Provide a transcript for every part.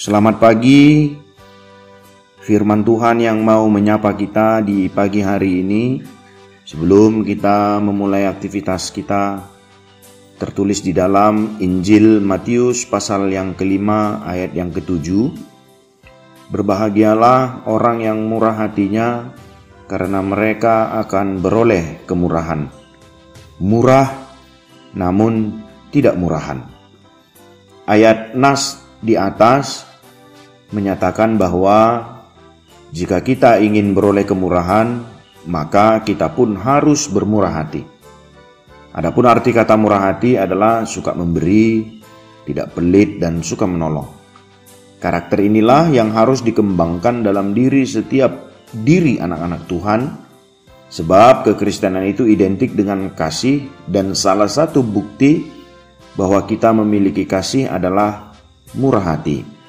Selamat pagi, firman Tuhan yang mau menyapa kita di pagi hari ini. Sebelum kita memulai aktivitas kita, tertulis di dalam Injil Matius pasal yang kelima ayat yang ketujuh. Berbahagialah orang yang murah hatinya, karena mereka akan beroleh kemurahan. Murah, namun tidak murahan. Ayat Nas di atas menyatakan bahwa jika kita ingin beroleh kemurahan, maka kita pun harus bermurah hati. Adapun arti kata murah hati adalah suka memberi, tidak pelit dan suka menolong. Karakter inilah yang harus dikembangkan dalam diri setiap diri anak-anak Tuhan, sebab kekristenan itu identik dengan kasih dan salah satu bukti bahwa kita memiliki kasih adalah murah hati.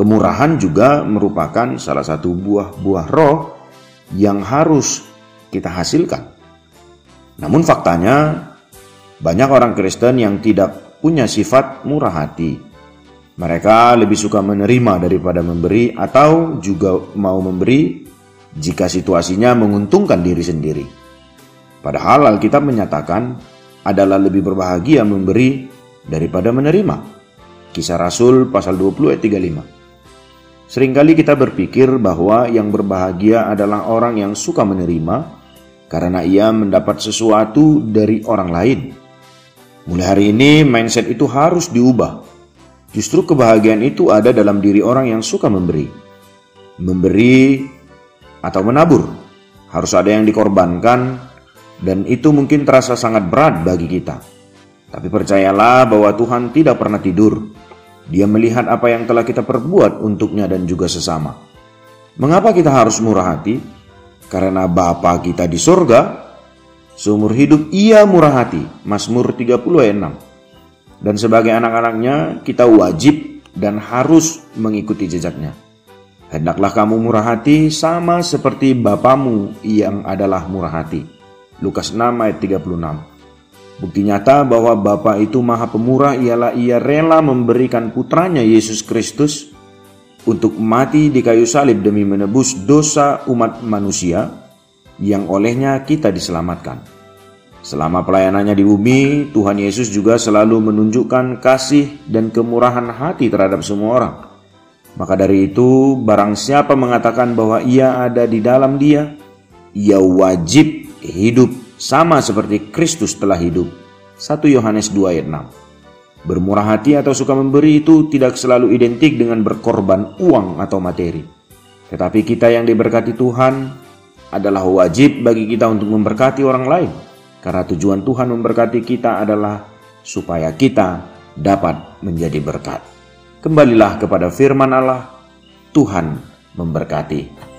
Kemurahan juga merupakan salah satu buah-buah roh yang harus kita hasilkan. Namun faktanya banyak orang Kristen yang tidak punya sifat murah hati. Mereka lebih suka menerima daripada memberi atau juga mau memberi jika situasinya menguntungkan diri sendiri. Padahal Alkitab menyatakan adalah lebih berbahagia memberi daripada menerima. Kisah Rasul pasal 20 ayat 35. Seringkali kita berpikir bahwa yang berbahagia adalah orang yang suka menerima karena ia mendapat sesuatu dari orang lain. Mulai hari ini, mindset itu harus diubah. Justru kebahagiaan itu ada dalam diri orang yang suka memberi. Memberi atau menabur harus ada yang dikorbankan, dan itu mungkin terasa sangat berat bagi kita. Tapi percayalah bahwa Tuhan tidak pernah tidur dia melihat apa yang telah kita perbuat untuknya dan juga sesama. Mengapa kita harus murah hati? Karena Bapa kita di sorga, seumur hidup ia murah hati. Mazmur 30 ayat 6. Dan sebagai anak-anaknya, kita wajib dan harus mengikuti jejaknya. Hendaklah kamu murah hati sama seperti Bapamu yang adalah murah hati. Lukas 6 ayat 36. Bukti nyata bahwa Bapa itu maha pemurah ialah ia rela memberikan putranya Yesus Kristus untuk mati di kayu salib demi menebus dosa umat manusia yang olehnya kita diselamatkan. Selama pelayanannya di bumi, Tuhan Yesus juga selalu menunjukkan kasih dan kemurahan hati terhadap semua orang. Maka dari itu, barang siapa mengatakan bahwa ia ada di dalam dia, ia wajib hidup sama seperti Kristus telah hidup. 1 Yohanes 2 ayat 6. Bermurah hati atau suka memberi itu tidak selalu identik dengan berkorban uang atau materi. Tetapi kita yang diberkati Tuhan adalah wajib bagi kita untuk memberkati orang lain. Karena tujuan Tuhan memberkati kita adalah supaya kita dapat menjadi berkat. Kembalilah kepada firman Allah, Tuhan memberkati.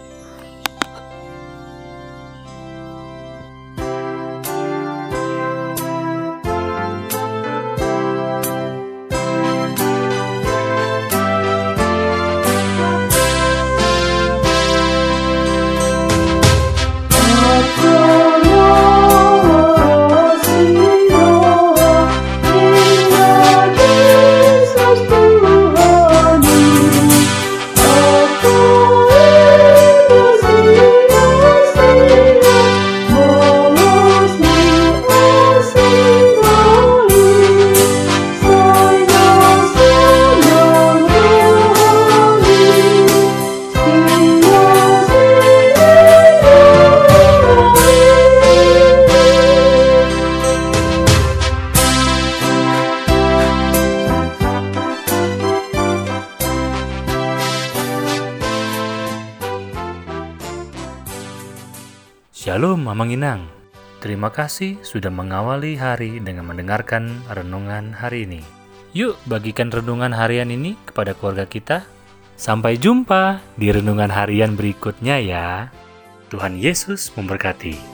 Shalom Mama Inang. Terima kasih sudah mengawali hari dengan mendengarkan renungan hari ini. Yuk bagikan renungan harian ini kepada keluarga kita. Sampai jumpa di renungan harian berikutnya ya. Tuhan Yesus memberkati.